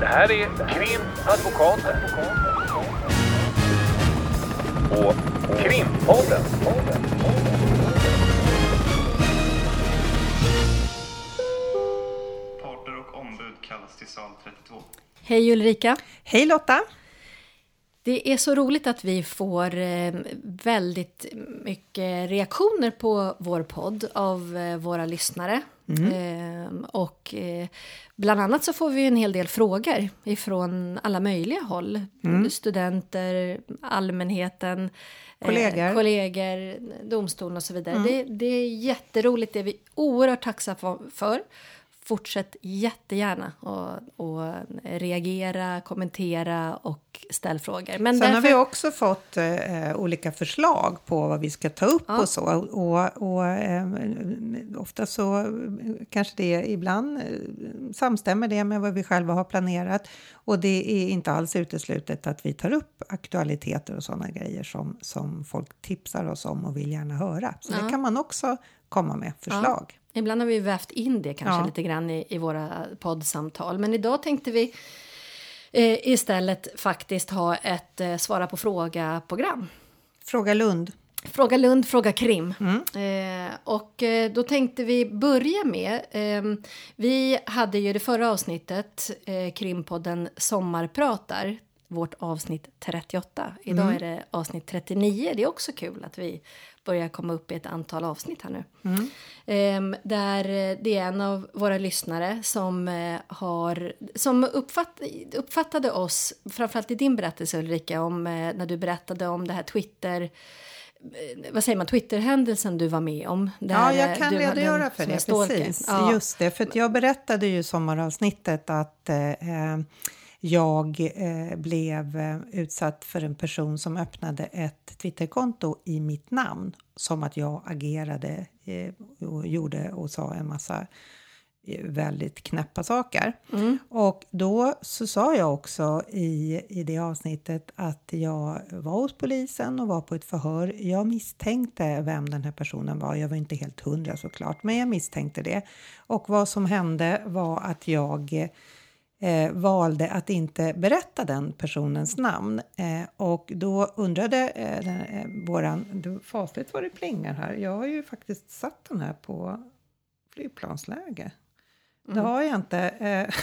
Det här är Krimadvokaten. Och Krimpodden. Parter och ombud kallas till sal 32. Hej Ulrika! Hej Lotta! Det är så roligt att vi får eh, väldigt mycket reaktioner på vår podd av eh, våra lyssnare. Eh, och eh, bland annat så får vi en hel del frågor ifrån alla möjliga håll. Studenter, allmänheten, Kollegor. eh, kollegor domstolen och så vidare. Det, det är jätteroligt, det är vi oerhört tacksamma för. Fortsätt jättegärna och, och reagera, kommentera och ställ frågor. Men Sen har därför- vi också fått eh, olika förslag på vad vi ska ta upp Ja. och så. Och, och eh, ofta så kanske det ibland eh, samstämmer det med vad vi själva har planerat. Och det är inte alls uteslutet att vi tar upp aktualiteter och sådana grejer som, som folk tipsar oss om och vill gärna höra. Så Ja. det kan man också komma med förslag. Ibland har vi vävt in det kanske Ja. lite grann i, i våra poddsamtal. Men idag tänkte vi eh, istället faktiskt ha ett eh, svara på fråga-program. Fråga Lund. Fråga Lund, fråga Krim. Eh, och eh, då tänkte vi börja med, eh, vi hade ju det förra avsnittet, eh, Krimpodden Sommarpratar, vårt avsnitt 38. Idag är det avsnitt 39, det är också kul att vi börjar komma upp i ett antal avsnitt här nu. Eh, där eh, det är en av våra lyssnare som, eh, har, som uppfatt, uppfattade oss, framförallt i din berättelse Ulrika, om, eh, när du berättade om det här Twitter vad säger man, Twitterhändelsen du var med om. Ja, jag kan du redogöra en- för det. Precis, Ja. just det. För jag berättade ju i sommaravsnittet att eh, jag eh, blev eh, utsatt för en person som öppnade ett Twitterkonto i mitt namn som att jag agerade eh, och gjorde och sa en massa eh, väldigt knäppa saker. Och då så sa jag också i, i det avsnittet att jag var hos polisen och var på ett förhör. Jag misstänkte vem den här personen var. Jag var inte helt hundra såklart, men jag misstänkte det. Och vad som hände var att jag eh, valde att inte berätta den personens namn. Eh, och då undrade eh, den, eh, våran... Fasligt vad det plingar här. Jag har ju faktiskt satt den här på flygplansläge. Det har jag inte. Eh,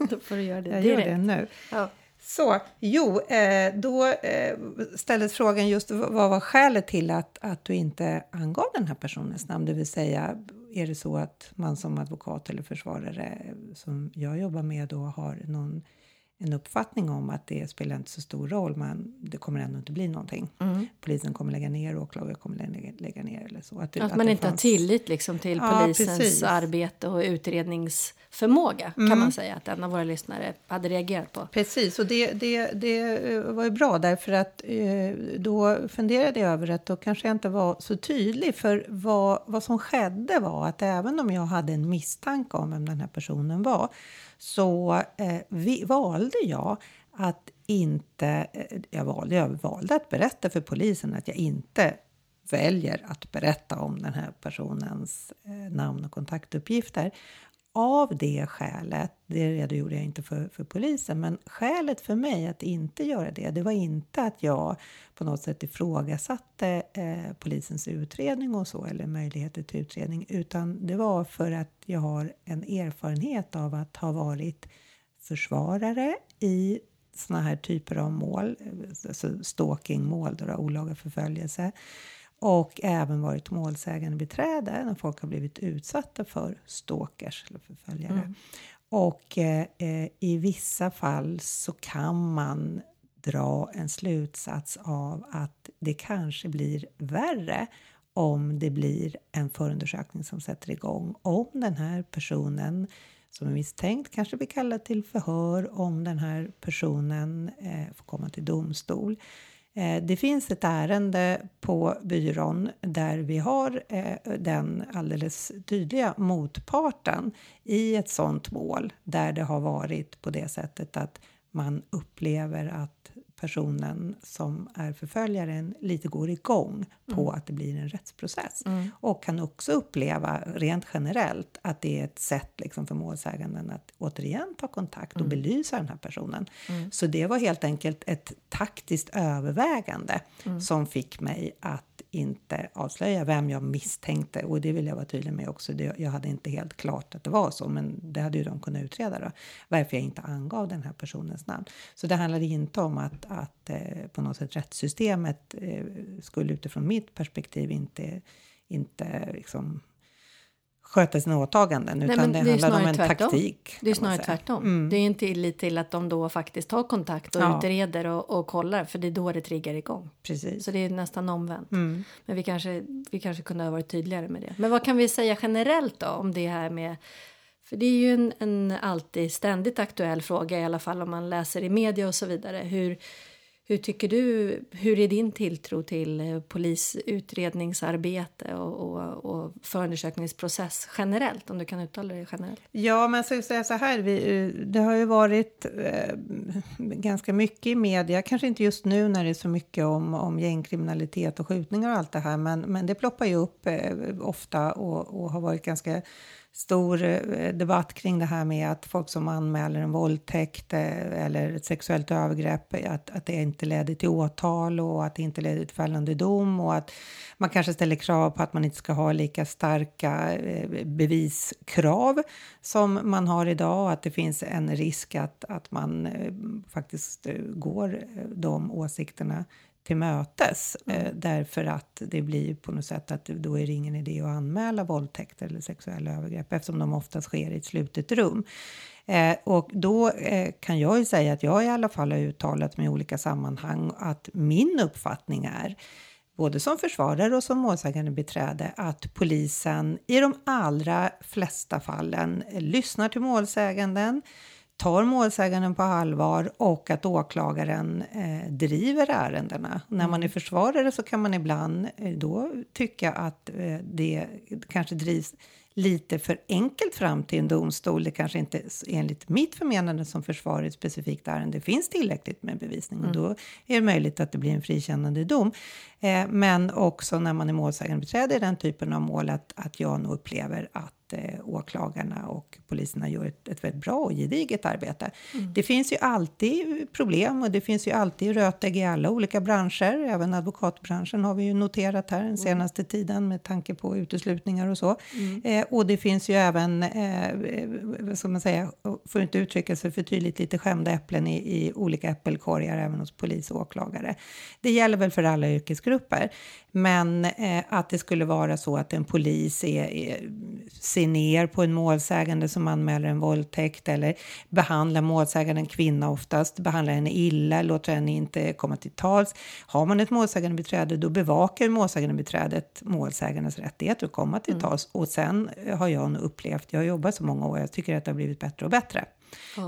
Då får du göra det jag gör direkt. det nu. Ja. Så, jo, eh, då eh, ställdes frågan just vad var skälet till att, att du inte angav den här personens namn? Det vill säga, är det så att man som advokat eller försvarare som jag jobbar med då har någon en uppfattning om att det spelar inte så stor roll, men det kommer ändå inte bli någonting. Mm. Polisen kommer lägga ner, åklagare kommer lägga, lägga ner eller så. Att, det- Att att man inte har fanns- tillit liksom till Ja, polisens precis. arbete och utredningsförmåga kan man säga att en av våra lyssnare hade reagerat på. Precis, och det, det, det eh, var ju bra därför att eh, då funderade jag över att då kanske jag inte var så tydlig. För vad, vad som skedde var att även om jag hade en misstanke om vem den här personen var så eh, vi, valde jag att inte... Eh, jag, valde, jag valde att berätta för polisen att jag inte väljer att berätta om den här personens eh, namn och kontaktuppgifter. Av det skälet, det redogjorde jag inte för, för polisen, men skälet för mig att inte göra det, det var inte att jag på något sätt ifrågasatte eh, polisens utredning och så, eller möjligheter till utredning, utan det var för att jag har en erfarenhet av att ha varit försvarare i såna här typer av mål, eh, alltså stalkingmål, olaga förföljelse och även varit målsägande beträde när folk har blivit utsatta för stalkers eller förföljare. Och eh, eh, i vissa fall så kan man dra en slutsats av att det kanske blir värre om det blir en förundersökning som sätter igång. Om den här personen som är misstänkt kanske blir kallad till förhör, om den här personen eh, får komma till domstol. Eh, det finns ett ärende på byrån där vi har eh, den alldeles tydliga motparten i ett sånt mål där det har varit på det sättet att man upplever att personen som är förföljaren lite går igång på Mm. att det blir en rättsprocess. Och kan också uppleva rent generellt att det är ett sätt liksom för målsäganden att återigen ta kontakt Mm. och belysa den här personen. Så det var helt enkelt ett taktiskt övervägande Mm. som fick mig att inte avslöja vem jag misstänkte. Och det vill jag vara tydlig med också. Det, jag hade inte helt klart att det var så, men det hade ju de kunnat utreda då. Varför jag inte angav den här personens namn. Så det handlade inte om att, att eh, på något sätt rättssystemet eh, skulle utifrån mitt perspektiv inte, inte liksom sköta sina åtaganden, Nej, utan det, det är handlade om en tvärtom. taktik. Det är snarare tvärtom. Mm. Det är en tillit till att de då faktiskt tar kontakt och Ja. utreder och, och kollar, för det är då det triggar igång. Precis. Så det är nästan omvänt. Mm. Men vi kanske, vi kanske kunde ha varit tydligare med det. Men vad kan vi säga generellt då om det här med... För det är ju en, en alltid ständigt aktuell fråga i alla fall om man läser i media och så vidare. Hur, hur tycker du, hur är din tilltro till eh, polisutredningsarbete och, och, och förundersökningsprocess generellt? Om du kan uttala det generellt. Ja, men så, säga så här, vi, eh, det har ju varit eh, ganska mycket i media, kanske inte just nu när det är så mycket om, om gängkriminalitet och skjutningar och allt det här, men, men det ploppar ju upp eh, ofta och, och har varit ganska stor eh, debatt kring det här med att folk som anmäler en våldtäkt eh, eller ett sexuellt övergrepp, att, att det inte leder till åtal och att det inte leder till fällande dom och att man kanske ställer krav på att man inte ska ha lika starka eh, beviskrav som man har idag och att det finns en risk att, att man faktiskt går de åsikterna till mötes eh, därför att det blir på något sätt att då är det ingen idé att anmäla våldtäkter eller sexuella övergrepp eftersom de oftast sker i ett slutet rum. Eh, och då eh, kan jag ju säga att jag i alla fall har uttalat mig i olika sammanhang att min uppfattning är både som försvarare och som målsägande beträde att polisen i de allra flesta fallen lyssnar till målsäganden, tar målsäganden på allvar och att åklagaren eh, driver ärendena. När man är försvarare så kan man ibland eh, då tycka att eh, det kanske drivs lite för enkelt fram till en domstol. Det kanske inte enligt mitt förmenande som försvar i ett specifikt ärende finns tillräckligt med bevisning och då är det möjligt att det blir en frikännande dom. Eh, men också när man är målsägandebiträde i den typen av mål att, att jag nog upplever att eh, åklagarna och poliserna gör ett, ett väldigt bra och gediget arbete. Det finns ju alltid problem och det finns ju alltid rötägg i alla olika branscher. Även advokatbranschen har vi ju noterat här den senaste tiden med tanke på uteslutningar och så. Eh, och det finns ju även, eh, vad ska man säga, får inte uttrycka sig för tydligt, lite skämda äpplen i, i olika äppelkorgar även hos polis och åklagare. Det gäller väl för alla yrkesgrupper. Men eh, att det skulle vara så att en polis är, är, ser ner på en målsägande som anmäler en våldtäkt eller behandlar målsäganden, kvinna oftast, behandlar henne illa, låter henne inte komma till tals. Har man ett målsägandebiträde då bevakar målsägandebiträdet målsägandens rättigheter att komma till tals. Och sen har jag nog upplevt, jag har jobbat så många år, jag tycker att det har blivit bättre och bättre.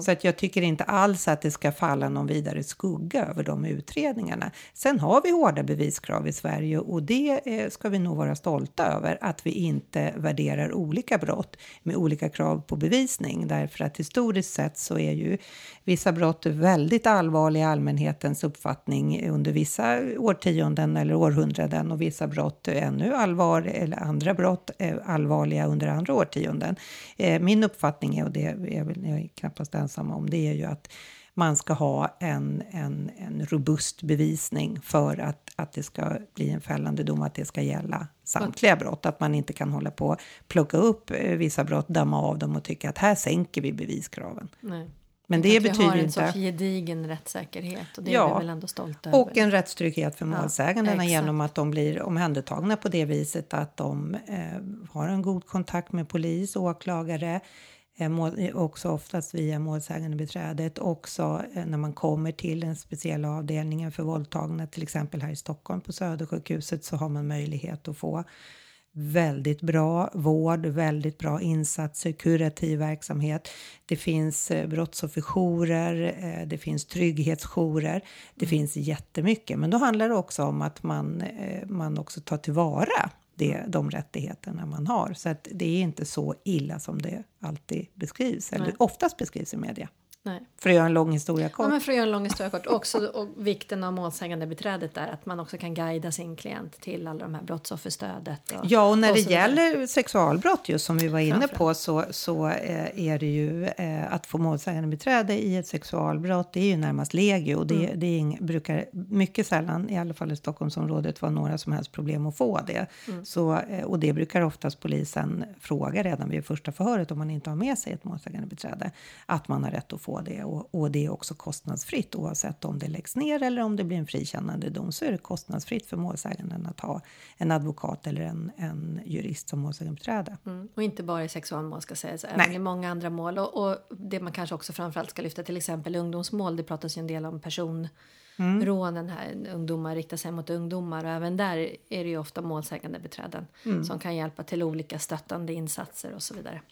Så att jag tycker inte alls att det ska falla någon vidare skugga över de utredningarna. Sen har vi hårda beviskrav i Sverige och det eh, ska vi nog vara stolta över att vi inte värderar olika brott med olika krav på bevisning. Därför att historiskt sett så är ju vissa brott väldigt allvarliga i allmänhetens uppfattning under vissa årtionden eller århundraden och vissa brott ännu allvar eller andra brott är allvarliga under andra årtionden. Eh, min uppfattning är, och det är väl jag är knappast ensam om, det är ju att man ska ha en, en, en robust bevisning för att, att det ska bli en fällande dom, att det ska gälla samtliga brott. Att man inte kan hålla på plocka upp eh, vissa brott, damma av dem och tycka att här sänker vi beviskraven. Nej. Men det att vi betyder har en inte... sorts gedigen rättssäkerhet och det Ja. är vi väl ändå stolta över. Och en rättstrygghet för målsägandena exakt. genom att de blir omhändertagna på det viset att de eh, har en god kontakt med polis, åklagare, också oftast via målsägandebiträdet. Också eh, när man kommer till den speciella avdelningen för våldtagna, till exempel här i Stockholm på Södersjukhuset, så har man möjlighet att få väldigt bra vård, väldigt bra insatser, kurativ verksamhet. Det finns eh, brottsofferjourer, eh, det finns trygghetsjourer, det finns jättemycket. Men då handlar det också om att man, eh, man också tar tillvara det, de rättigheterna man har. Så att det är inte så illa som det alltid beskrivs, eller Nej. oftast beskrivs i media. För att göra en lång historia kort. Ja, men för att göra en lång historia kort. Också och vikten av målsägande beträdet där, att man också kan guida sin klient till alla de här brottsofferstödet. Och, Ja, och när och det gäller sexualbrott just som vi var inne på så, så eh, är det ju eh, att få målsägande beträde i ett sexualbrott. Det är ju närmast legio det, det är ing, brukar mycket sällan, i alla fall i Stockholmsområdet, vara några som helst problem att få det. Så, eh, och det brukar oftast polisen fråga redan vid första förhöret om man inte har med sig ett målsägande beträde att man har rätt att få det och, och det är också kostnadsfritt oavsett om det läggs ner eller om det blir en frikännande dom så är det kostnadsfritt för målsäganden att ha en advokat eller en, en jurist som målsägandebiträde. Mm. Och inte bara i sexualmål ska sägas, även i många andra mål. Och, och det man kanske också framförallt ska lyfta, till exempel ungdomsmål. Det pratas ju en del om personrånen här. Ungdomar riktar sig mot ungdomar och även där är det ju ofta målsägande beträden som kan hjälpa till olika stöttande insatser och så vidare.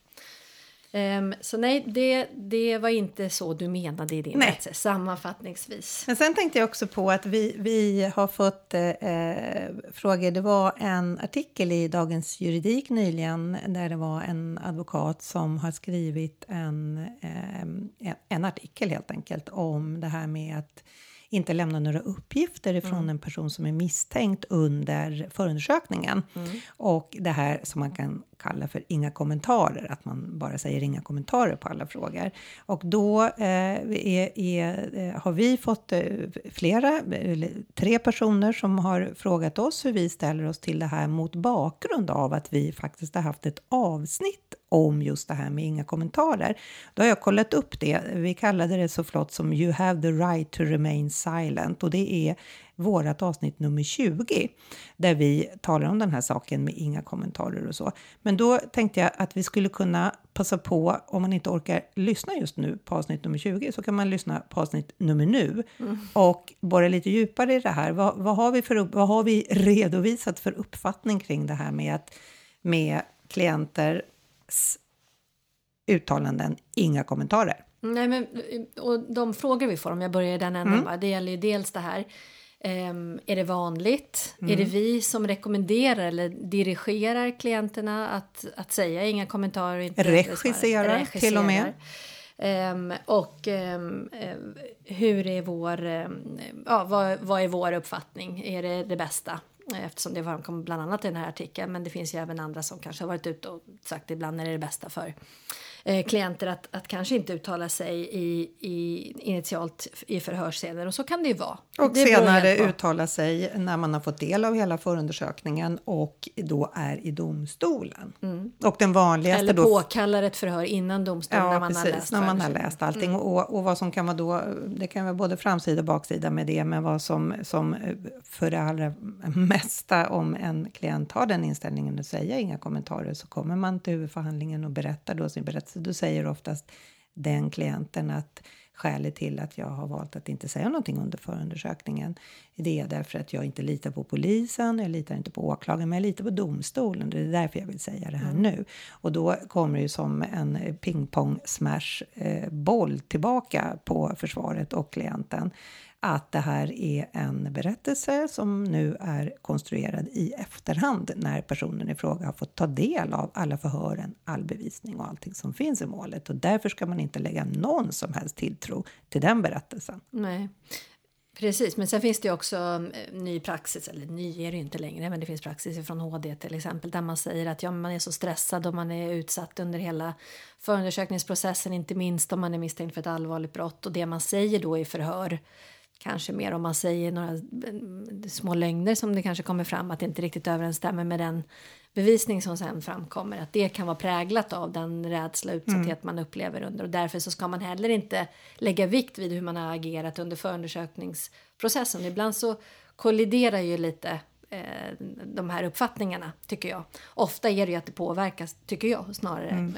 Ehm, så nej, det, det var inte så du menade i din Nej. rättelse, sammanfattningsvis. Men sen tänkte jag också på att vi, vi har fått eh, frågor. Det var en artikel i Dagens Juridik nyligen där det var en advokat som har skrivit en, eh, en artikel helt enkelt om det här med att inte lämna några uppgifter ifrån en person som är misstänkt under förundersökningen. Och det här som man kan kalla för inga kommentarer, att man bara säger inga kommentarer på alla frågor. Och då eh, är, är, eh, har vi fått eh, flera, tre personer som har frågat oss hur vi ställer oss till det här mot bakgrund av att vi faktiskt har haft ett avsnitt om just det här med inga kommentarer. Då har jag kollat upp det. Vi kallade det så flott som You have the right to remain silent och det är vårat avsnitt nummer 20 där vi talar om den här saken med inga kommentarer och så. Men då tänkte jag att vi skulle kunna passa på, om man inte orkar lyssna just nu på avsnitt nummer 20, så kan man lyssna på avsnitt nummer nu och borra lite djupare i det här. Vad, vad, har vi för, vad har vi redovisat för uppfattning kring det här med, att, med klienters uttalanden, inga kommentarer? Nej, men, och de frågor vi får, om jag börjar i den änden Mm. bara, det gäller ju dels det här. ehm, är det vanligt? Mm. Är det vi som rekommenderar eller dirigerar klienterna att, att säga inga kommentarer? Inte Regisserar, till och med. Ehm, och ehm, hur är vår, ja, vad, vad är vår uppfattning? Är det det bästa? Eftersom det framkom bland annat i den här artikeln. Men det finns ju även andra som kanske har varit ute och sagt ibland är det det bästa för eh, klienter att, att kanske inte uttala sig i, i initialt i förhörsscener. Och så kan det ju vara. Och det senare uttala sig när man har fått del av hela förundersökningen och då är i domstolen. Och den vanligaste Eller då... påkallar ett förhör innan domstolen Ja, när man precis, har läst när man har läst allting. Och, och vad som kan vara då, det kan vara både framsida och baksida med det, men vad som, som eh, för det allra mesta om en klient har den inställningen att säga inga kommentarer så kommer man till huvudförhandlingen och berättar då sin berättelse. Då säger oftast den klienten att skälet till att jag har valt att inte säga någonting under förundersökningen det är därför att jag inte litar på polisen, jag litar inte på åklagaren, men jag litar på domstolen. Det är därför jag vill säga det här nu. Och då kommer det ju som en pingpong smash eh, boll tillbaka på försvaret och klienten att det här är en berättelse som nu är konstruerad i efterhand när personen i fråga har fått ta del av alla förhören, all bevisning och allting som finns i målet. Och därför ska man inte lägga någon som helst tilltro till den berättelsen. Nej. Precis, men sen finns det ju också eh, ny praxis, eller ny är det ju inte längre, men det finns praxis från HD till exempel, där man säger att ja, man är så stressad och man är utsatt under hela förundersökningsprocessen, inte minst om man är misstänkt för ett allvarligt brott och det man säger då i förhör Kanske mer om man säger några eh, små lögner som det kanske kommer fram att det inte riktigt överensstämmer med den bevisning som sen framkommer. Att det kan vara präglat av den rädsla och utsatthet man upplever under. Och därför så ska man heller inte lägga vikt vid hur man har agerat under förundersökningsprocessen. Ibland så kolliderar ju lite eh, de här uppfattningarna, tycker jag. Ofta är det ju att det påverkas, tycker jag, snarare. ehm,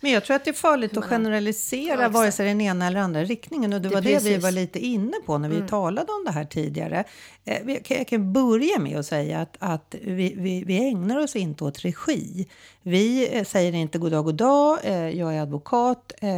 Men jag tror att det är farligt att generalisera Ja, vare sig den ena eller andra riktningen. Och det, Det var det vi precis. Mm. var lite inne på när vi talade om det här tidigare. Eh, vi- jag kan- jag kan börja med att säga att, att vi, vi, vi ägnar oss inte åt regi. Vi eh, säger inte god dag, god dag, eh, jag är advokat, eh,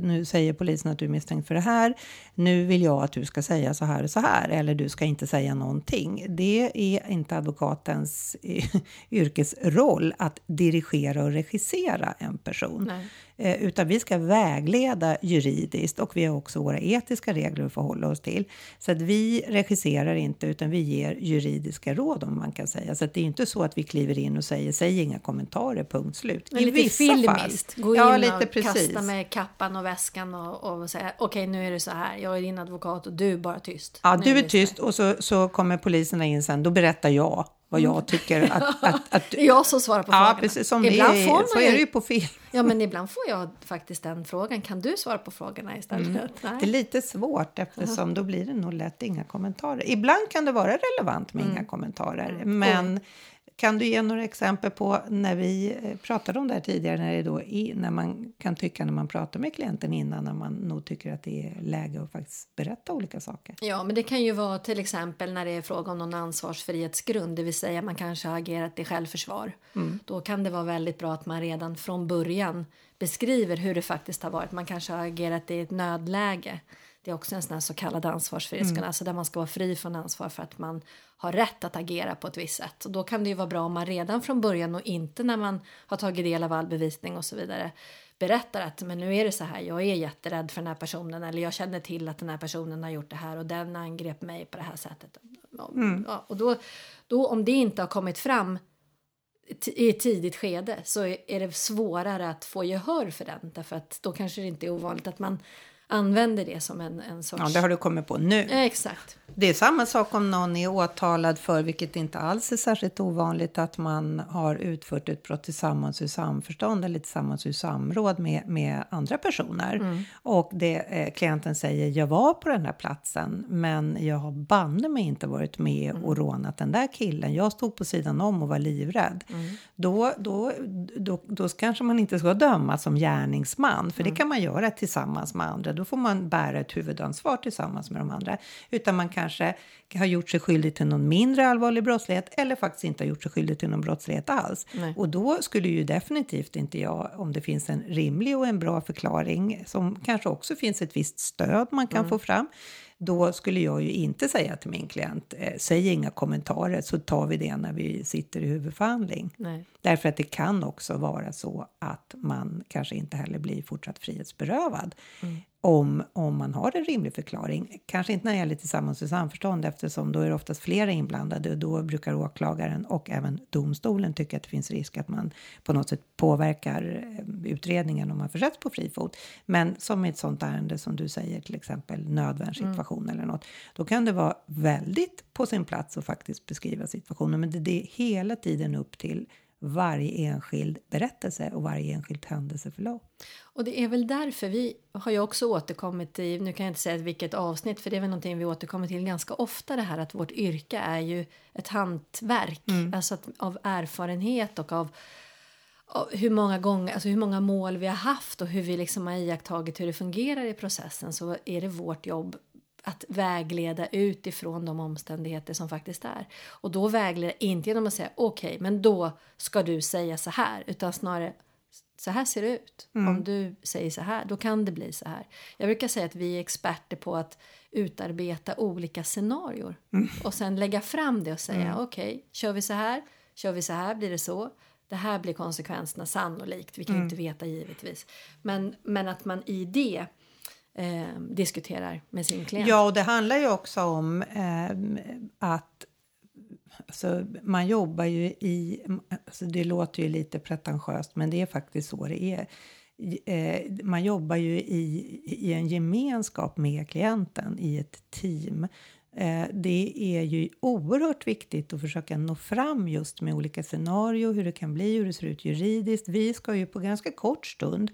nu säger polisen att du är misstänkt för det här, nu vill jag att du ska säga så här och så här, eller du ska inte säga någonting. Det är inte advokatens eh, yrkesroll att dirigera och regissera en person. Nej. Eh, utan vi ska vägleda juridiskt och vi har också våra etiska regler att förhålla oss till. Så att vi regisserar inte utan vi ger juridiska råd om man kan säga. Så att det är inte så att vi kliver in och säger säg inga kommentarer, punkt slut. Men I lite vissa filmiskt, fall. gå in ja, lite och precis. kasta med kappan och väskan och, och säga okej nu är det så här, jag är din advokat och du är bara tyst. Ja, Nu du är det tyst och så, så kommer poliserna in sen, då berättar jag vad jag tycker att... att, att Det är jag som svarar på ja, frågorna. precis. Som ibland det är, får man så är det ju på film. Ja, men ibland får jag faktiskt den frågan. Kan du svara på frågorna istället? Mm. Det är lite svårt eftersom då blir det nog lätt inga kommentarer. Ibland kan det vara relevant med inga kommentarer. Men kan du ge några exempel på när vi eh, pratade om det här tidigare, när, det då är, när man kan tycka när man pratar med klienten innan, när man nog tycker att det är läge att faktiskt berätta olika saker? Ja, men det kan ju vara till exempel när det är fråga om någon ansvarsfrihetsgrund, det vill säga man kanske har agerat i självförsvar. Då kan det vara väldigt bra att man redan från början beskriver hur det faktiskt har varit. Man kanske har agerat i ett nödläge. Det är också en sån här så kallad ansvarsfrihetsgrund, alltså där man ska vara fri från ansvar för att man har rätt att agera på ett visst sätt. Och då kan det ju vara bra om man redan från början och inte när man har tagit del av all bevisning och så vidare berättar att men nu är det så här, jag är jätterädd för den här personen eller jag känner till att den här personen har gjort det här och den angrep mig på det här sättet. Ja, Ja, och då, då om det inte har kommit fram i ett tidigt skede så är det svårare att få gehör för den därför att då kanske det inte är ovanligt att man använder det som en, en sorts... Ja, det har du kommit på nu. Ja, exakt. Det är samma sak om någon är åtalad för, vilket inte alls är särskilt ovanligt, att man har utfört ett brott tillsammans i samförstånd eller tillsammans i samråd med, med andra personer. Och det, eh, klienten säger, jag var på den här platsen, men jag har banne mig inte varit med och rånat den där killen. Jag stod på sidan om och var livrädd. Då, då, då, då kanske man inte ska dömas som gärningsman, för det kan man göra tillsammans med andra. Då får man bära ett huvudansvar tillsammans med de andra. Utan man kanske har gjort sig skyldig till någon mindre allvarlig brottslighet eller faktiskt inte har gjort sig skyldig till någon brottslighet alls. Nej. Och då skulle ju definitivt inte jag, om det finns en rimlig och en bra förklaring som kanske också finns ett visst stöd man kan få fram, då skulle jag ju inte säga till min klient, eh, säg inga kommentarer så tar vi det när vi sitter i huvudförhandling. Nej. Därför att det kan också vara så att man kanske inte heller blir fortsatt frihetsberövad om, om man har en rimlig förklaring. Kanske inte när det gäller tillsammans i samförstånd eftersom då är det oftast flera inblandade och då brukar åklagaren och även domstolen tycka att det finns risk att man på något sätt påverkar eh, utredningen om man försätts på fri fot. Men som i ett sånt ärende som du säger, till exempel nödvärnssituation eller något, då kan det vara väldigt på sin plats att faktiskt beskriva situationen. Men det, det är hela tiden upp till varje enskild berättelse och varje enskilt händelseförlopp. Och det är väl därför vi har ju också återkommit i, nu kan jag inte säga vilket avsnitt, för det är väl någonting vi återkommer till ganska ofta det här att vårt yrke är ju ett hantverk, alltså att, av erfarenhet och av hur många gånger, alltså hur många mål vi har haft och hur vi liksom har iakttagit hur det fungerar i processen så är det vårt jobb att vägleda utifrån de omständigheter som faktiskt är. Och då vägleda inte genom att säga okej, men då ska du säga så här, utan snarare så här ser det ut. Om du säger så här, då kan det bli så här. Jag brukar säga att vi är experter på att utarbeta olika scenarier och sen lägga fram det och säga okej, kör vi så här, kör vi så här, blir det så. Det här blir konsekvenserna sannolikt. Vi kan ju inte veta givetvis. Men, men att man i det eh, diskuterar med sin klient. Ja, och det handlar ju också om eh, att alltså, man jobbar ju i... Alltså, det låter ju lite pretentiöst, men det är faktiskt så det är. Eh, man jobbar ju i, i en gemenskap med klienten, i ett team. Eh, det är ju oerhört viktigt att försöka nå fram just med olika scenarier, hur det kan bli, hur det ser ut juridiskt. Vi ska ju på ganska kort stund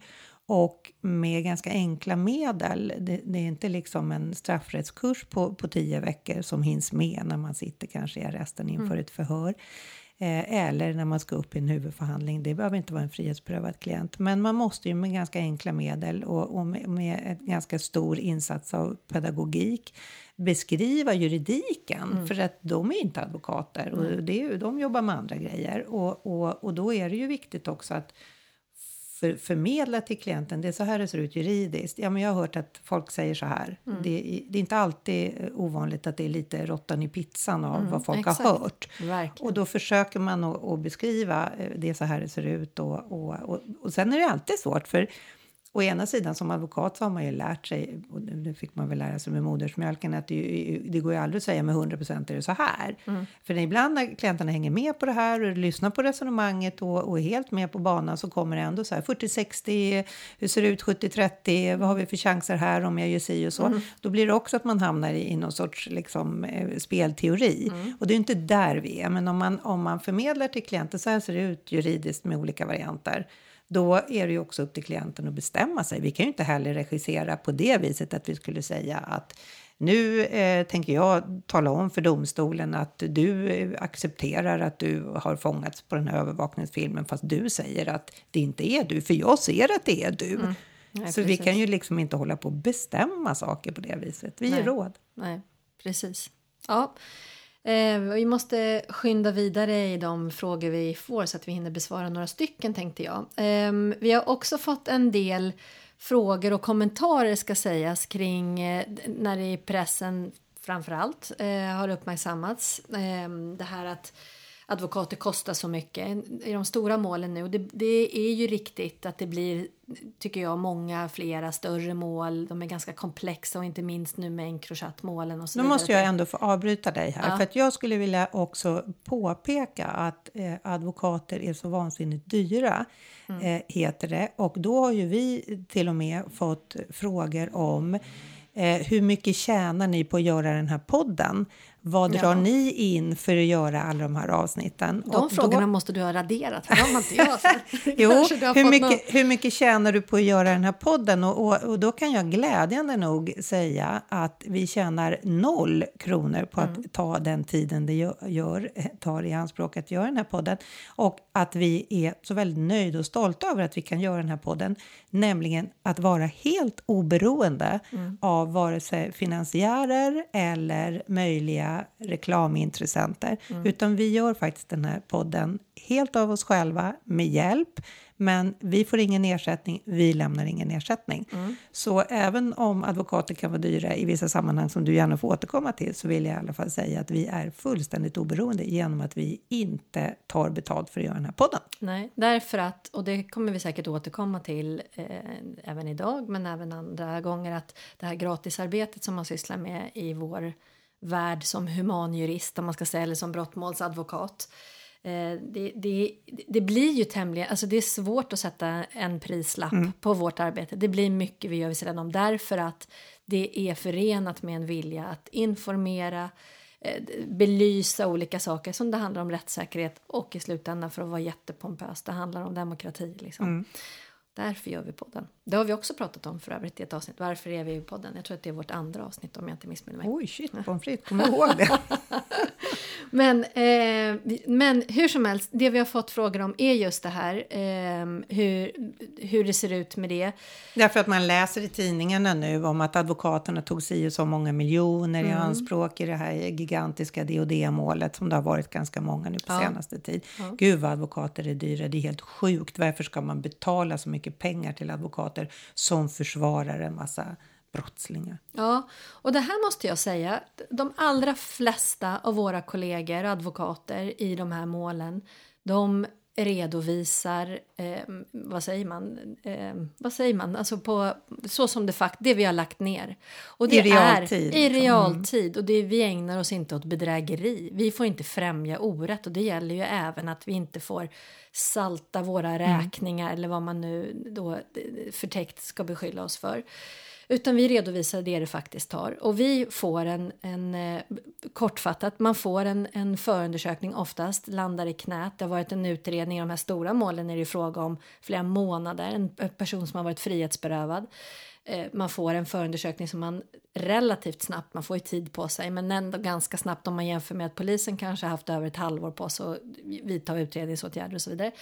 och med ganska enkla medel. Det, det, är inte liksom en straffrättskurs på, på tio veckor som hinns med när man sitter kanske i arresten inför ett förhör. Eh, eller när man ska upp i en huvudförhandling. Det behöver inte vara en frihetsberövad klient. Men man måste ju med ganska enkla medel och, och med, med ganska stor insats av pedagogik beskriva juridiken. För att de är inte advokater och det är, ju- de jobbar med andra grejer. Och, och, och då är det ju viktigt också att för, förmedla till klienten, det är så här det ser ut juridiskt. Ja, men jag har hört att folk säger så här. Mm. Det, är- det är inte alltid ovanligt att det är lite råttan i pizzan av vad folk Mm, exakt. har hört. Verkligen. Och då försöker man att, att beskriva eh, det är så här det ser ut. Och, och, och, och sen är det alltid svårt för Å ena sidan som advokat så har man ju lärt sig, och det det fick man väl lära sig med modersmjölken, att det, det går ju aldrig att säga med 100 procent är det så här. För ibland när klienterna hänger med på det här och lyssnar på resonemanget och, och är helt med på banan så kommer det ändå så här 40-60, hur ser det ut 70-30, vad har vi för chanser här om jag gör si och så. Då blir det också att man hamnar i, i någon sorts liksom, eh, spelteori. Och det är inte där vi är, men om man, om man förmedlar till klienten så här ser det ut juridiskt med olika varianter då är det ju också upp till klienten att bestämma sig. Vi kan ju inte heller regissera på det viset att vi skulle säga att nu eh, tänker jag tala om för domstolen att du accepterar att du har fångats på den här övervakningsfilmen fast du säger att det inte är du, för jag ser att det är du. Nej, Så vi precis. kan ju liksom inte hålla på och bestämma saker på det viset. Vi Nej. ger råd. Nej, precis. Ja. Eh, vi måste skynda vidare i de frågor vi får så att vi hinner besvara några stycken tänkte jag. Eh, vi har också fått en del frågor och kommentarer ska sägas kring eh, när det i pressen framförallt eh, har uppmärksammats eh, det här att advokater kostar så mycket i de stora målen nu. Det, det är ju riktigt att det blir, tycker jag, många flera större mål. De är ganska komplexa och inte minst nu med Encrochat-målen och så Nu måste jag ändå få avbryta dig här. Ja. För att jag skulle vilja också påpeka att eh, advokater är så vansinnigt dyra. Mm. Eh, heter det. Och då har ju vi till och med fått frågor om eh, hur mycket tjänar ni på att göra den här podden? Vad drar Ja. ni in för att göra alla de här avsnitten? De Och då- frågorna måste du ha raderat, för de har inte jag. Jo, hur mycket, någon- hur mycket tjänar du på att göra den här podden? Och, och, och då kan jag glädjande nog säga att vi tjänar noll kronor på Mm. att ta den tiden det gör, gör, tar i anspråk att göra den här podden. Och att vi är så väldigt nöjda och stolta över att vi kan göra den här podden. Nämligen att vara helt oberoende Mm. av vare sig finansiärer eller möjliga reklamintressenter. Mm. Utan vi gör faktiskt den här podden helt av oss själva med hjälp. Men vi får ingen ersättning, vi lämnar ingen ersättning. Mm. Så även om advokater kan vara dyra i vissa sammanhang som du gärna får återkomma till så vill jag i alla fall säga att vi är fullständigt oberoende genom att vi inte tar betalt för att göra den här podden. Nej, därför att, och det kommer vi säkert återkomma till eh, även idag, men även andra gånger, att det här gratisarbetet som man sysslar med i vår värld som humanjurist, om man ska säga, eller som brottmålsadvokat, eh, det, det, det blir ju tämligen, alltså det är svårt att sätta en prislapp på vårt arbete. Det blir mycket vi gör vid sidan om, därför att det är förenat med en vilja att informera, eh, belysa olika saker som det handlar om rättssäkerhet och i slutändan för att vara jättepompös, det handlar om demokrati. Liksom. Därför gör vi podden. Det har vi också pratat om för övrigt i ett avsnitt. Varför är vi i podden? Jag tror att det är vårt andra avsnitt om jag inte missminner mig. Oj, shit, pommes frites, du ihåg det? Men, eh, men hur som helst, det vi har fått frågor om är just det här. Eh, hur, hur det ser ut med det. Därför att man läser i tidningarna nu om att advokaterna tog sig så många miljoner Mm. i anspråk i det här gigantiska DOD-målet som det har varit ganska många nu på Ja. senaste tid. Gud vad advokater är dyra, det är helt sjukt. Varför ska man betala så mycket pengar till advokater som försvarar en massa brottslingar? Ja, och det här måste jag säga. De allra flesta av våra kollegor, advokater i de här målen, de redovisar, eh, vad säger man, eh, vad säger man, alltså på så som det fakt det vi har lagt ner. Och det I realtid, Är, I realtid. Och det, vi ägnar oss inte åt bedrägeri. Vi får inte främja orätt och det gäller ju även att vi inte får salta våra räkningar eller vad man nu då förtäckt ska beskylla oss för. Utan vi redovisar det det faktiskt tar. Och vi får en, en eh, kortfattat, man får en, en förundersökning oftast, landar i knät. Det har varit en utredning i de här stora målen är det fråga om flera månader, en person som har varit frihetsberövad. Eh, man får en förundersökning som man relativt snabbt, man får ju tid på sig, men ändå ganska snabbt om man jämför med att polisen kanske haft över ett halvår på sig att vidta utredningsåtgärder och så vidare.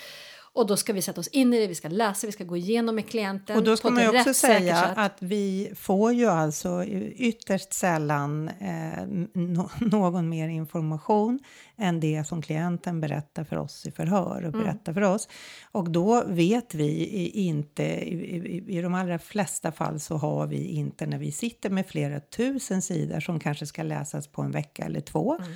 Och då ska vi sätta oss in i det, vi ska läsa, vi ska gå igenom med klienten. Och då ska man ju också säga att vi får ju alltså ytterst sällan eh, no någon mer information än det som klienten berättar för oss i förhör och berättar för oss. Och då vet vi inte, i, i, i de allra flesta fall så har vi inte när vi sitter med flera tusen sidor som kanske ska läsas på en vecka eller två. Eh,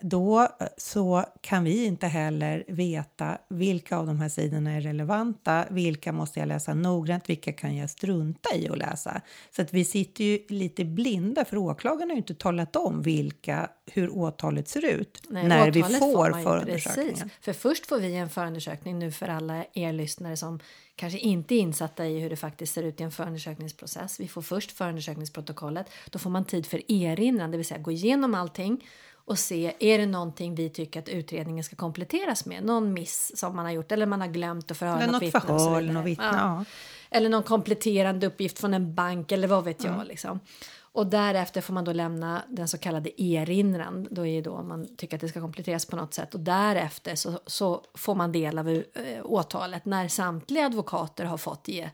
då eh, så kan vi inte heller veta vilka av de här sidorna är relevanta, vilka måste jag läsa noggrant, vilka kan jag strunta i att läsa. Så att vi sitter ju lite blinda för åklagaren har ju inte talat om vilka, hur åtalet ser ut Nej, när vi får ju- förundersökningen. Precis. För först får vi en förundersökning nu för alla er lyssnare som kanske inte är insatta i hur det faktiskt ser ut i en förundersökningsprocess. Vi får först förundersökningsprotokollet. Då får man tid för erinran, det vill säga gå igenom allting och se är det någonting vi tycker att utredningen ska kompletteras med. Någon miss som man har gjort eller man har glömt att förhöra något vittne. något vittne, Ja. Eller någon kompletterande uppgift från en bank eller vad vet jag. Mm. Liksom. Och därefter får man då lämna den så kallade erinran. Då är då om man tycker att det ska kompletteras på något sätt. Och därefter så, så får man del av eh, åtalet när samtliga advokater har fått ge,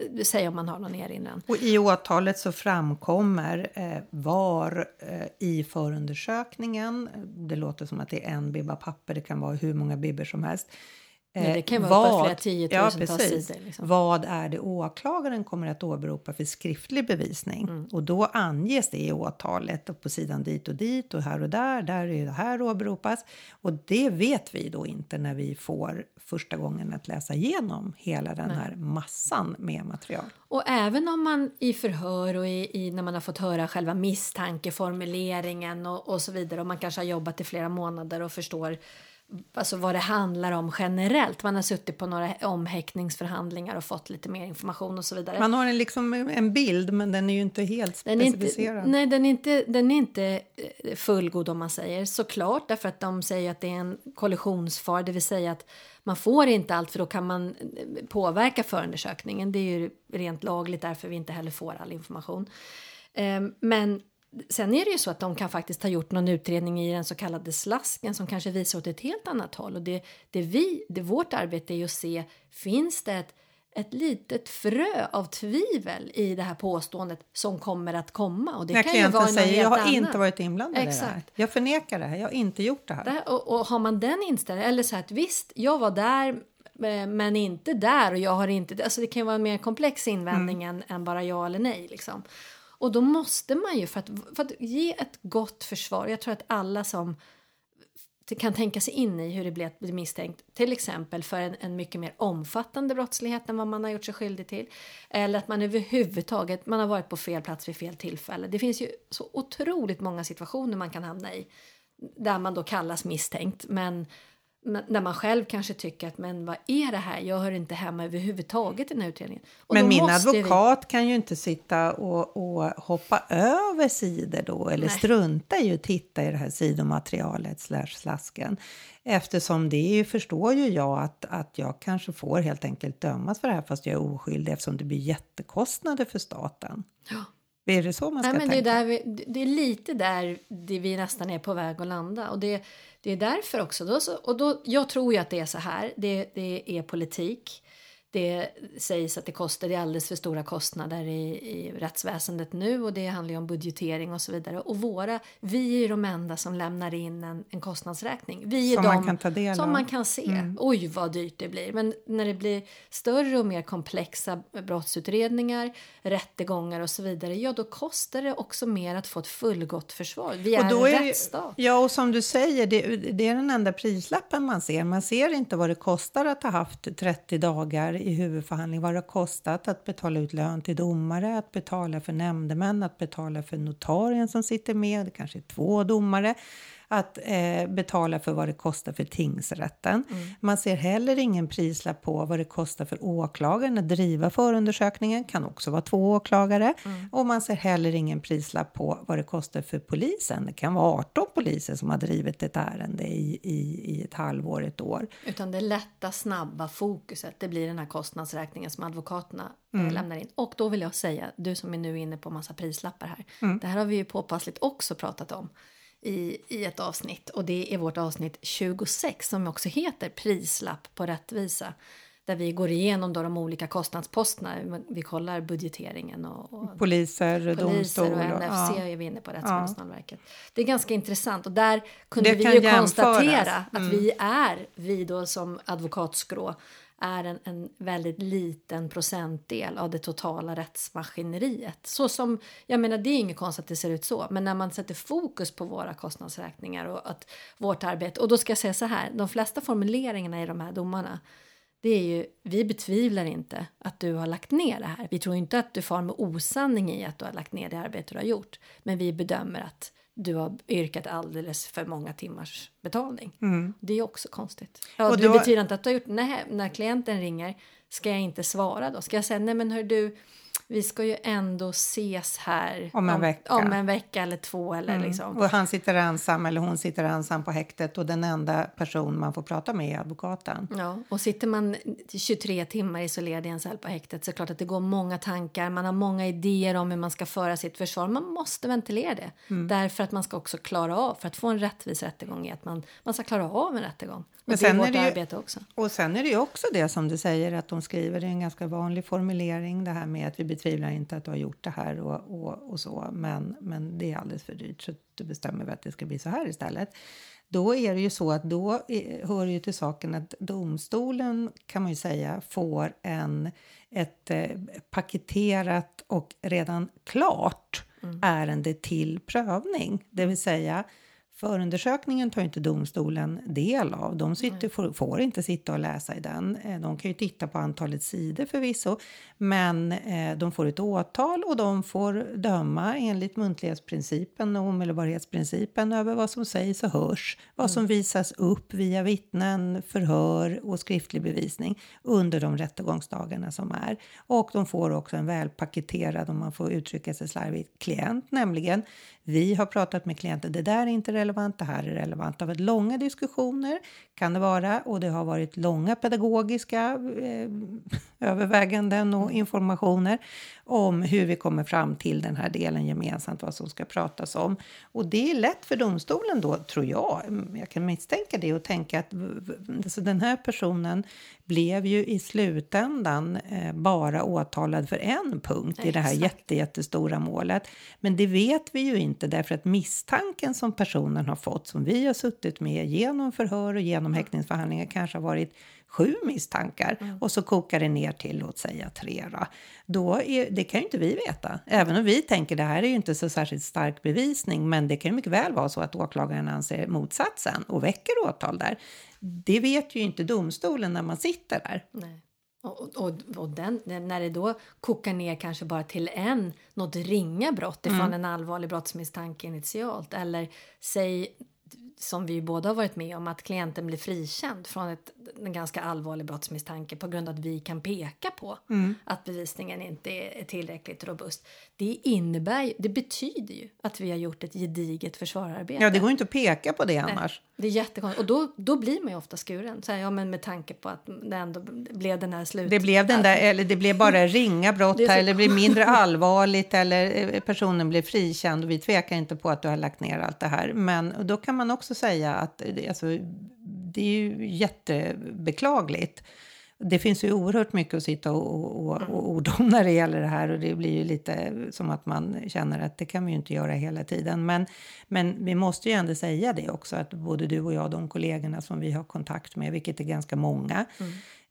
Eh, säga om man har någon erinran. Och i åtalet så framkommer eh, var eh, i förundersökningen, eh, det låter som att det är en bibba papper, det kan vara hur många bibbor som helst. Ja, det Eh, kan vara på flera tiotusentals precis. sidor, liksom. Vad är det åklagaren kommer att åberopa för skriftlig bevisning? Mm. Och då anges det i åtalet och på sidan dit och dit och här och där, där är det här åberopas. Och det vet vi då inte när vi får första gången att läsa igenom hela den här massan med material. Och även om man i förhör och i, i, när man har fått höra själva misstankeformuleringen och, och så vidare och man kanske har jobbat i flera månader och förstår alltså vad det handlar om generellt. Man har suttit på några omhäktningsförhandlingar och fått lite mer information och så vidare. Man har en, liksom en bild, men den är ju inte helt är inte, specificerad. nej, den är inte, den är inte eh, fullgod om man säger. Såklart, därför att de säger att det är en kollisionsfara, det vill säga att man får inte allt för då kan man eh, påverka förundersökningen. Det är ju rent lagligt därför vi inte heller får all information. Eh, Men sen är det ju så att de kan faktiskt ha gjort någon utredning i den så kallade slasken som kanske visar åt ett helt annat håll. Och det, det vi, det vårt arbete är att se, finns det ett ett litet frö av tvivel i det här påståendet som kommer att komma. Och det När kan ju vara säger jag har annat. inte varit inblandad i det här. Exakt. Jag förnekar det här, jag har inte gjort det här. Det här, och, och har man den inställningen, eller så här att visst, jag var där eh, men inte där och jag har inte, alltså det kan ju vara en mer komplex invändning än, än bara ja eller nej liksom. Och då måste man ju för att, för att ge ett gott försvar, jag tror att alla som kan tänka sig in i hur det blir att bli misstänkt, till exempel för en, en mycket mer omfattande brottslighet än vad man har gjort sig skyldig till. Eller att man överhuvudtaget man har varit på fel plats vid fel tillfälle. Det finns ju så otroligt många situationer man kan hamna i där man då kallas misstänkt, men men när man själv kanske tycker att men vad är det här? Jag hör inte hemma överhuvudtaget i den här utredningen. Och Men min måste vi- advokat kan ju inte sitta och, och hoppa över sidor då eller Nej. strunta i att titta i det här sidomaterialet slash slasken. Eftersom det ju, förstår ju jag att, att jag kanske får helt enkelt dömas för det här fast jag är oskyldig eftersom det blir jättekostnader för staten. Ja. Är det så man ska Nej, men det, är tänka? vi, det är lite där det vi nästan är på väg att landa. Och det, det är därför också. Då, och då, jag tror ju att det är så här. Det, det är politik. Det sägs att det kostar, det är alldeles för stora kostnader i, i rättsväsendet nu och det handlar ju om budgetering och så vidare. Och våra, vi är ju de enda som lämnar in en, en kostnadsräkning. Vi är Som de man kan ta del som av. man kan se. Oj vad dyrt det blir. Men när det blir större och mer komplexa brottsutredningar, rättegångar och så vidare, ja då kostar det också mer att få ett fullgott försvar. Vi är, Och då en är det- rättsstat. Ja, och som du säger, det, det är den enda prislappen man ser. Man ser inte vad det kostar att ha haft 30 dagar i huvudförhandling, vad det har kostat att betala ut lön till domare, att betala för nämndemän, att betala för notarien som sitter med, det kanske är två domare, att eh, betala för vad det kostar för tingsrätten. Man ser heller ingen prislapp på vad det kostar för åklagaren att driva förundersökningen, kan också vara två åklagare. Och man ser heller ingen prislapp på vad det kostar för polisen. Det kan vara 18 poliser som har drivit ett ärende i, i, i ett halvår, ett år. Utan det lätta, snabba fokuset, det blir den här kostnadsräkningen som advokaterna Mm. eh, lämnar in. Och då vill jag säga, du som är nu inne på massa prislappar här. Mm. Det här har vi ju påpassligt också pratat om i, i ett avsnitt. Och det är vårt avsnitt 26 som också heter Prislapp på rättvisa. Där vi går igenom då de olika kostnadsposterna. Vi kollar budgeteringen och, och poliser, poliser domstol. och NFC ja. är vi inne på, Rättsmedicinalverket. Det är ganska intressant och där kunde Det vi ju jämföras. konstatera att Mm. vi är, vi då som advokatskrå, är en, en väldigt liten procentdel av det totala rättsmaskineriet. Så som, jag menar det är inget konstigt att det ser ut så, men när man sätter fokus på våra kostnadsräkningar och att vårt arbete, och då ska jag säga så här, de flesta formuleringarna i de här domarna det är ju, vi betvivlar inte att du har lagt ner det här. Vi tror inte att du far med osanning i att du har lagt ner det arbete du har gjort. Men vi bedömer att du har yrkat alldeles för många timmars betalning. Det är också konstigt. Ja, Mm. Och det då- betyder inte att du har gjort, nej, när klienten ringer ska jag inte svara då? Ska jag säga, nej men hör du, vi ska ju ändå ses här Om en vecka. om en vecka eller två eller liksom. Och han sitter ensam eller hon sitter ensam på häktet och den enda person man får prata med är advokaten. Ja, och sitter man 23 timmar isolerad i en cell på häktet så är det klart att det går många tankar, man har många idéer om hur man ska föra sitt försvar. Man måste ventilera det. Mm. Därför att man ska också klara av, för att få en rättvis rättegång är att man, man ska klara av en rättegång. Och Men det är sen är vårt det ju- arbete också. Och sen är det ju också det som du säger att de skriver, det är en ganska vanlig formulering det här med att vi betvivlar inte att du har gjort det här och, och, och så, men, men det är alldeles för dyrt så du bestämmer att det ska bli så här istället. Då är det ju så att då hör ju till saken att domstolen kan man ju säga får en, ett eh, paketerat och redan klart ärende till prövning. Det vill säga Förundersökningen tar inte domstolen del av. De sitter, får, får inte sitta och läsa i den. Eh, De kan ju titta på antalet sidor förvisso, men eh, de får ett åtal och de får döma enligt muntlighetsprincipen och omedelbarhetsprincipen över vad som sägs och hörs, vad som visas upp via vittnen, förhör och skriftlig bevisning under de rättegångsdagarna som är. Och de får också en välpaketerad, om man får uttrycka sig slarvigt, klient, nämligen vi har pratat med klienten, det där är inte relevant, det här är relevant. Det har varit långa diskussioner, kan det vara, och det har varit långa pedagogiska eh, överväganden och informationer om hur vi kommer fram till den här delen gemensamt, vad som ska pratas om. Och det är lätt för domstolen då, tror jag, jag kan misstänka det och tänka att alltså den här personen blev ju i slutändan eh, bara åtalad för en punkt i det här Exakt. jätte, jättestora målet. Men det vet vi ju inte därför att misstanken som personen har fått, som vi har suttit med genom förhör och genom häktningsförhandlingar, kanske har varit sju misstankar och så kokar det ner till, låt säga tre då. då är, det kan ju inte vi veta. Även om vi tänker det här är ju inte så särskilt stark bevisning, men det kan ju mycket väl vara så att åklagaren anser motsatsen och väcker åtal där. Det vet ju inte domstolen när man sitter där. Nej. Och, och, och den, när det då kokar ner kanske bara till en, något ringa brott ifrån Mm. en allvarlig brottsmisstanke initialt eller säg som vi båda har varit med om att klienten blir frikänd från ett, en ganska allvarlig brottsmisstanke på grund av att vi kan peka på Mm. att bevisningen inte är, tillräckligt robust. Det innebär ju, det betyder ju att vi har gjort ett gediget försvararbete. Ja, det går ju inte att peka på det annars. Det är jättekonstigt. Och då, då blir man ju ofta skuren. Så här, ja, men med tanke på att det ändå blev den här slut... Det blev, den där, eller det blev bara ringa brott här, eller det blev mindre allvarligt, eller eh, personen blev frikänd och vi tvekar inte på att du har lagt ner allt det här. Men då kan man också säga att eh, alltså, det är ju jättebeklagligt. Det finns ju oerhört mycket att sitta och, och, och, och orda om när det gäller det här och det blir ju lite som att man känner att det kan vi ju inte göra hela tiden. Men, men vi måste ju ändå säga det också att både du och jag, de kollegorna som vi har kontakt med, vilket är ganska många,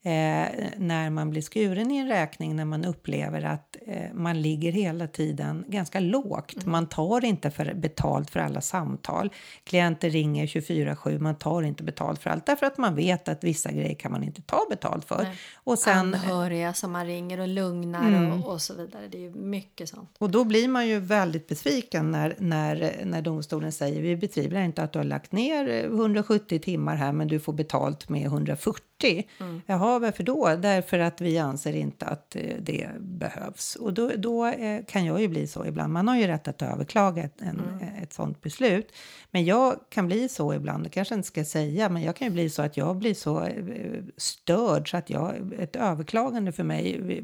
eh, när man blir skuren i en räkning, när man upplever att eh, man ligger hela tiden ganska lågt. Man tar inte för, betalt för alla samtal. Klienter ringer 24-7, man tar inte betalt för allt därför att man vet att vissa grejer kan man inte ta betalt för. Nej. Och, sen, Anhöriga som man ringer och lugnar Mm. och, och så vidare. Det är ju mycket sånt. och då blir man ju väldigt besviken när, när, när domstolen säger vi betvivlar inte att du har lagt ner 170 timmar här men du får betalt med 140. Mm. Jaha, Ja, varför då? Därför att vi anser inte att eh, det behövs. Och då, då eh, kan jag ju bli så ibland. Man har ju rätt att överklaga ett, en, Mm. ett sånt beslut. Men jag kan bli så ibland, det kanske jag inte ska säga, men jag kan ju bli så att jag blir så eh, störd så att jag, ett överklagande för mig eh,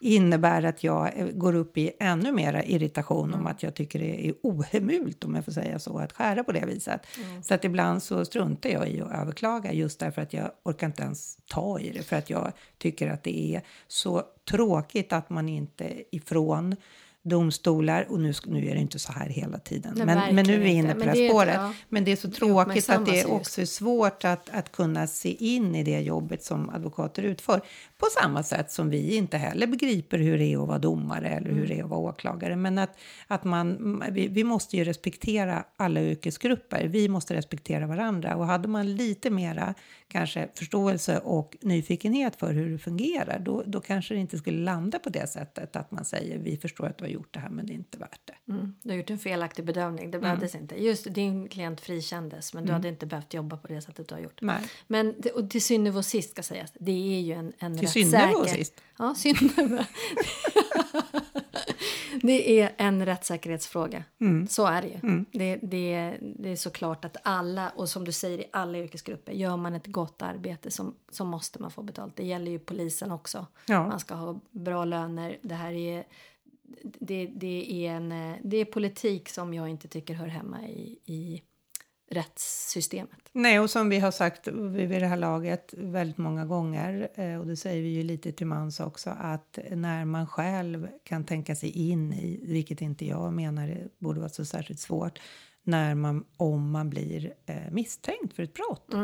innebär att jag eh, går upp i ännu mera irritation Mm. om att jag tycker det är ohemult, om jag får säga så, att skära på det viset. Mm. Så att ibland så struntar jag i att överklaga just därför att jag orkar inte ens ta i det, för att jag tycker att det är så tråkigt att man inte ifrån domstolar, och nu, nu är det inte så här hela tiden, Nej, men, men nu är vi inne på det här är- spåret. ja. Men det är så tråkigt att det just. också är svårt att, att kunna se in i det jobbet som advokater utför. På samma sätt som vi inte heller begriper hur det är att vara domare eller hur det är att vara åklagare. Men att, att man, vi, vi måste ju respektera alla yrkesgrupper. Vi måste respektera varandra. Och hade man lite mera kanske förståelse och nyfikenhet för hur det fungerar, då, då kanske det inte skulle landa på det sättet att man säger vi förstår att du har gjort det här men det är inte värt det. Mm, du har gjort en felaktig bedömning. Mm. Det behövdes inte. Just din klient frikändes, men du hade inte behövt jobba på det sättet du har gjort. Nej. Men och till och sist ska sägas, det är ju en, en Till rättssäker... och sist? Ja, syvende. det är en rättssäkerhetsfråga. Mm. Så är det ju. Det, det, det är såklart att alla, och som du säger i alla yrkesgrupper, gör man ett gott arbete så, så måste man få betalt. Det gäller ju polisen också. Ja. Man ska ha bra löner. Det här är det, det, är en, eh, det är politik som jag inte tycker hör hemma i, i rättssystemet. Nej, och som vi har sagt vid det här laget väldigt många gånger, eh, och det säger vi ju lite till mans också, att när man själv kan tänka sig in i, vilket inte jag menar det borde vara så särskilt svårt, när man, om man blir eh, misstänkt för ett brott.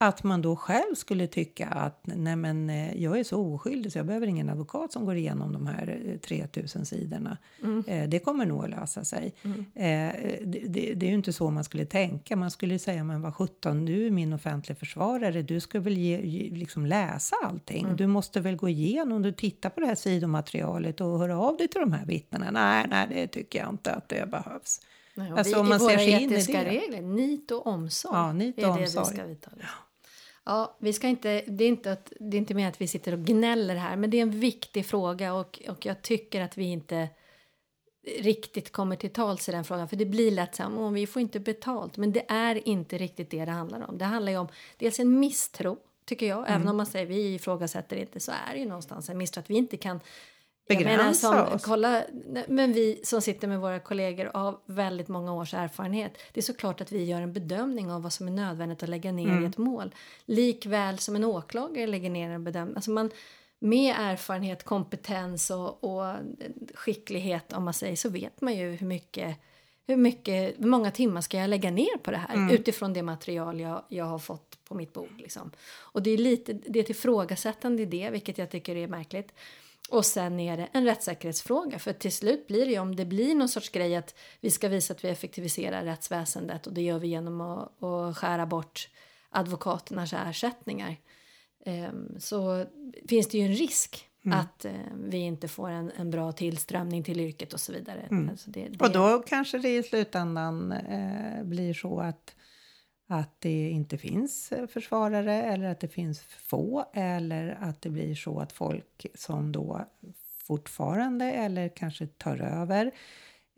Att man då själv skulle tycka att nej men, eh, jag är så oskyldig så jag behöver ingen advokat som går igenom de här eh, 3000 sidorna. Eh, det kommer nog att lösa sig. Eh, det, det, det är ju inte så man skulle tänka. Man skulle säga men vad sjutton, du är min offentliga försvarare. Du ska väl ge, liksom läsa allting. Du måste väl gå igenom, du tittar på det här sidomaterialet och höra av dig till de här vittnena. Nej, nej, det tycker jag inte att det behövs. Nej, Alltså, vi, om man I våra ser sig in i etiska det. regler, nit och omsorg, Ja, nit är och det omsorg. vi ska vidta. Ja, vi ska inte, det, är inte att, det är inte mer att vi sitter och gnäller här, men det är en viktig fråga och, och jag tycker att vi inte riktigt kommer till tals i den frågan. För det blir lätt så här, "Åh, vi får inte betalt. Men det är inte riktigt det det handlar om. Det handlar ju om dels en misstro, tycker jag. Mm. Även om man säger vi ifrågasätter inte så är det ju någonstans en misstro att vi inte kan jag Begränsa menar, som, oss. Kolla, men vi som sitter med våra kollegor av väldigt många års erfarenhet. Det är såklart att vi gör en bedömning av vad som är nödvändigt att lägga ner Mm. i ett mål. Likväl som en åklagare lägger ner en bedömning. Alltså man, med erfarenhet, kompetens och, och skicklighet om man säger så vet man ju hur mycket hur, mycket, hur många timmar ska jag lägga ner på det här Mm. utifrån det material jag, jag har fått på mitt bord. Liksom. Och det är lite det är ett ifrågasättande i det, vilket jag tycker är märkligt. Och sen är det en rättssäkerhetsfråga, för till slut blir det ju om det blir någon sorts grej att vi ska visa att vi effektiviserar rättsväsendet och det gör vi genom att, att skära bort advokaternas ersättningar. Ehm, så finns det ju en risk att eh, vi inte får en, en bra tillströmning till yrket och så vidare. Alltså det, det, Och då kanske det i slutändan eh, blir så att, att det inte finns eh, försvarare eller att det finns få eller att det blir så att folk som då fortfarande eller kanske tar över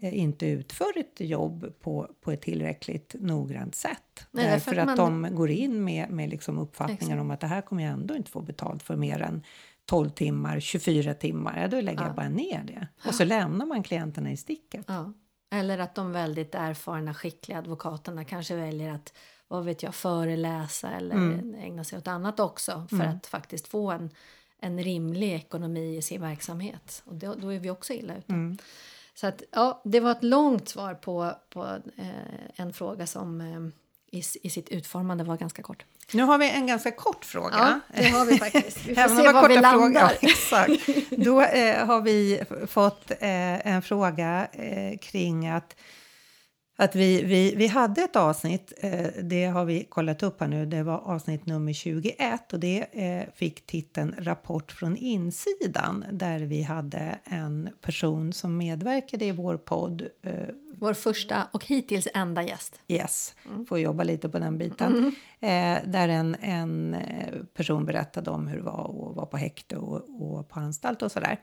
eh, inte utför ett jobb på, på ett tillräckligt noggrant sätt. Nej, därför att, man- de går in med, med liksom uppfattningen Exakt. om att det här kommer jag ändå inte få betalt för mer än 12 timmar, 24 timmar. Ja, då lägger jag bara ner det. Och så lämnar man klienterna i sticket. Ja. Eller att de väldigt erfarna, skickliga advokaterna kanske väljer att vad vet jag, föreläsa eller Mm. ägna sig åt annat också för att faktiskt få en, en rimlig ekonomi i sin verksamhet. Och då, då är vi också illa ute. Mm. Så att, ja, det var ett långt svar på, på eh, en fråga som eh, i, i sitt utformande var ganska kort. Nu har vi en ganska kort fråga. Ja, det har vi faktiskt. Vi får Även se var vi frågor- landar. Ja, exakt. Då eh, har vi fått eh, en fråga eh, kring att, att vi, vi, vi hade ett avsnitt, eh, det har vi kollat upp här nu, det var avsnitt nummer 21 och det eh, fick titeln Rapport från insidan där vi hade en person som medverkade i vår podd eh, Vår första och hittills enda gäst. Yes, Mm. får jobba lite på den biten. Eh, där en, en person berättade om hur det var att vara på häkte och, och på anstalt och sådär. Eh,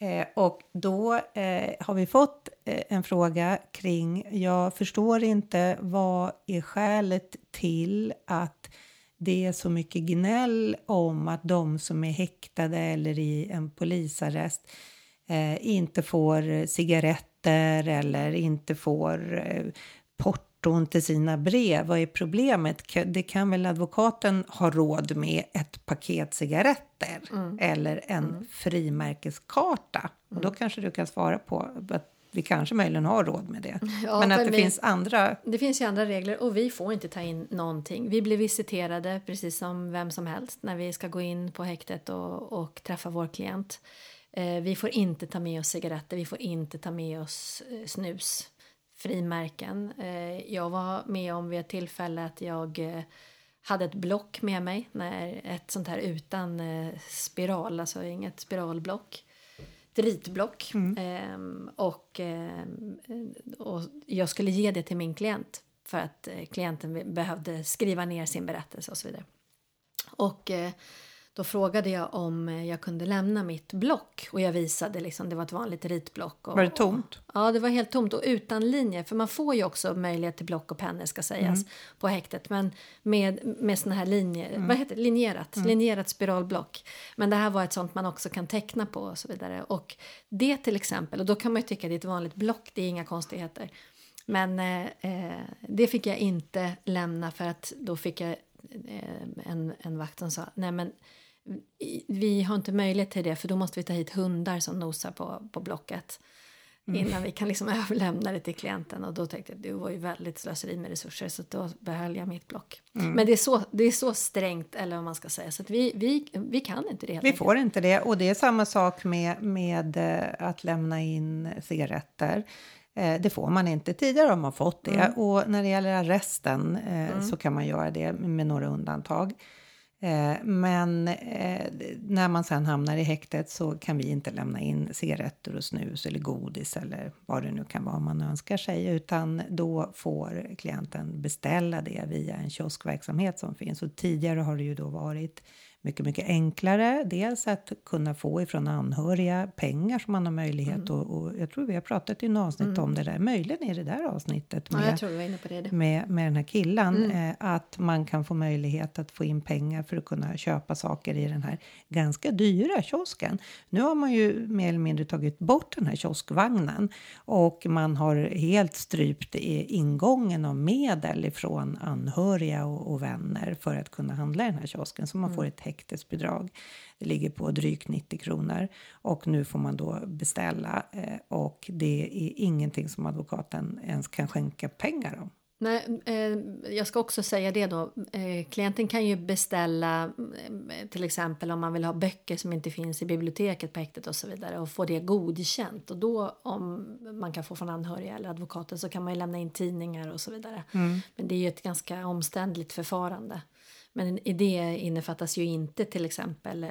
Eh, och då eh, har vi fått eh, en fråga kring, jag förstår inte vad är skälet till att det är så mycket gnäll om att de som är häktade eller i en polisarrest eh, inte får cigaretter eller inte får eh, porton till sina brev. Vad är problemet? Det kan väl advokaten ha råd med ett paket cigaretter eller en frimärkeskarta? Och då kanske du kan svara på att vi kanske möjligen har råd med det. Ja, Men att men det vi- finns andra Det finns ju andra regler och vi får inte ta in någonting. Vi blir visiterade precis som vem som helst när vi ska gå in på häktet och, och träffa vår klient. Eh, vi får inte ta med oss cigaretter, vi får inte ta med oss eh, snus, frimärken. Eh, jag var med om vid ett tillfälle att jag eh, hade ett block med mig, när, ett sånt här utan eh, spiral, alltså inget spiralblock ett ritblock. Ehm, och, och jag skulle ge det till min klient för att klienten behövde skriva ner sin berättelse och så vidare. Och då frågade jag om eh, jag kunde lämna mitt block och jag visade liksom, det var ett vanligt ritblock. Och, Var det tomt? Ja, det var helt tomt och utan linjer. För man får ju också möjlighet till block och pennor ska sägas på häktet. Men med, med såna här linjer, vad heter det? Linjerat, linjerat spiralblock. Men det här var ett sånt man också kan teckna på och så vidare. Och det till exempel, och då kan man ju tycka att det är ett vanligt block, det är inga konstigheter. Men eh, eh, det fick jag inte lämna för att då fick jag eh, en, en vakt som sa, nej men vi har inte möjlighet till det för då måste vi ta hit hundar som nosar på, på blocket innan vi kan liksom överlämna det till klienten och då tänkte jag det var ju väldigt slöseri med resurser så då behöll jag mitt block. Men det är, så, det är så strängt eller vad man ska säga så att vi, vi, vi kan inte det Vi enkelt. får inte det. Och det är samma sak med, med eh, att lämna in cigaretter. Eh, Det får man inte. Tidigare har man fått det. Och när det gäller arresten eh, så kan man göra det med några undantag. Eh, men eh, när man sen hamnar i häktet så kan vi inte lämna in cigaretter och snus eller godis eller vad det nu kan vara man önskar sig. Utan då får klienten beställa det via en kioskverksamhet som finns. Och tidigare har det ju då varit mycket, mycket enklare. Dels att kunna få ifrån anhöriga pengar som man har möjlighet och, och jag tror vi har pratat i något avsnitt om det där. Möjligen i det där avsnittet med, det. den här killen. Eh, att man kan få möjlighet att få in pengar för att kunna köpa saker i den här ganska dyra kiosken. Nu har man ju mer eller mindre tagit bort den här kioskvagnen och man har helt strypt ingången av medel ifrån anhöriga och, och vänner för att kunna handla i den här kiosken. Så man får ett häktesbidrag. Det ligger på drygt 90 kronor och nu får man då beställa eh, och det är ingenting som advokaten ens kan skänka pengar om. Nej, eh, jag ska också säga det då. Eh, klienten kan ju beställa eh, till exempel om man vill ha böcker som inte finns i biblioteket på häktet och så vidare och få det godkänt. Och då om man kan få från anhöriga eller advokaten så kan man ju lämna in tidningar och så vidare. Men det är ju ett ganska omständligt förfarande. Men i det innefattas ju inte till exempel eh,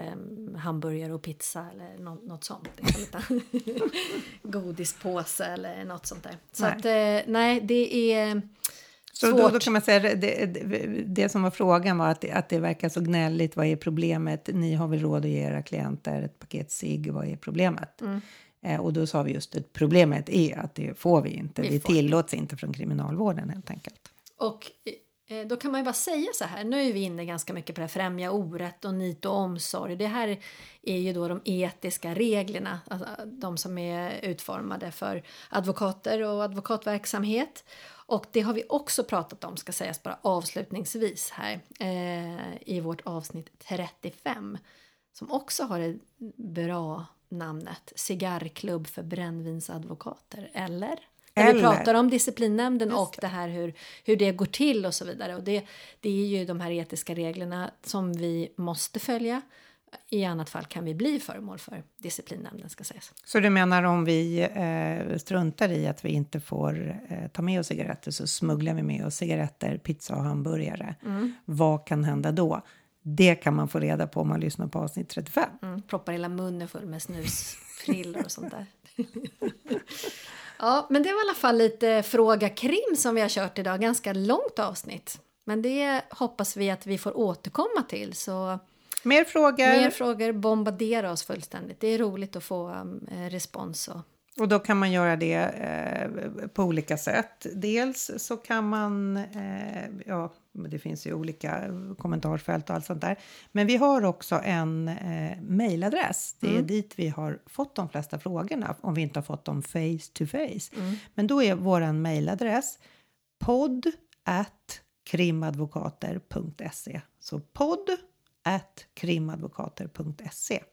hamburgare och pizza eller nå- något sånt. Liksom, utan godispåse eller något sånt där. Så Nej. att eh, nej, det är Så då, då kan man säga det, det, det som var frågan var att det, att det verkar så gnälligt. Vad är problemet? Ni har väl råd att ge era klienter ett paket cigg. Vad är problemet? Eh, och då sa vi just att problemet är att det får vi inte. Vi får tillåts inte från kriminalvården helt enkelt. Och Eh, då kan man ju bara säga så här, nu är vi inne ganska mycket på det här främja orätt och nit och omsorg. Det här är ju då de etiska reglerna, alltså de som är utformade för advokater och advokatverksamhet. Och det har vi också pratat om, ska sägas bara avslutningsvis här, eh, i vårt avsnitt 35. Som också har det bra namnet Cigarrklubb för brännvinsadvokater, eller? När vi Eller. pratar om disciplinnämnden och det här hur, hur det går till och så vidare. Och det, det är ju de här etiska reglerna som vi måste följa. I annat fall kan vi bli föremål för disciplinnämnden ska sägas. Så du menar om vi eh, struntar i att vi inte får eh, ta med oss cigaretter så smugglar vi med oss cigaretter, pizza och hamburgare. Vad kan hända då? Det kan man få reda på om man lyssnar på avsnitt 35. Mm, proppar hela munnen full med snusfrillor och sånt där. Ja, men det var i alla fall lite Fråga Krim som vi har kört idag. Ganska långt avsnitt. Men det hoppas vi att vi får återkomma till. Så Mer frågor. mer frågor, bombardera oss fullständigt. Det är roligt att få um, eh, respons. Och... Och då kan man göra det eh, på olika sätt. Dels så kan man, eh, ja, det finns ju olika kommentarsfält och allt sånt där. Men vi har också en eh, mejladress. Det är Mm. dit vi har fått de flesta frågorna om vi inte har fått dem face to face. Mm. Men då är våran mejladress podd at krimadvokater.se. Så podd at krimadvokater.se.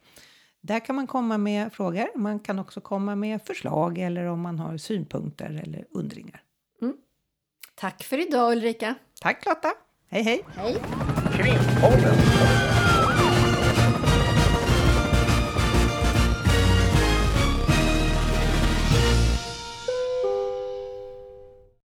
Där kan man komma med frågor. Man kan också komma med förslag eller om man har synpunkter eller undringar. Tack för idag Ulrika. Tack Lotta! Hej hej! Hej! Krimpodden.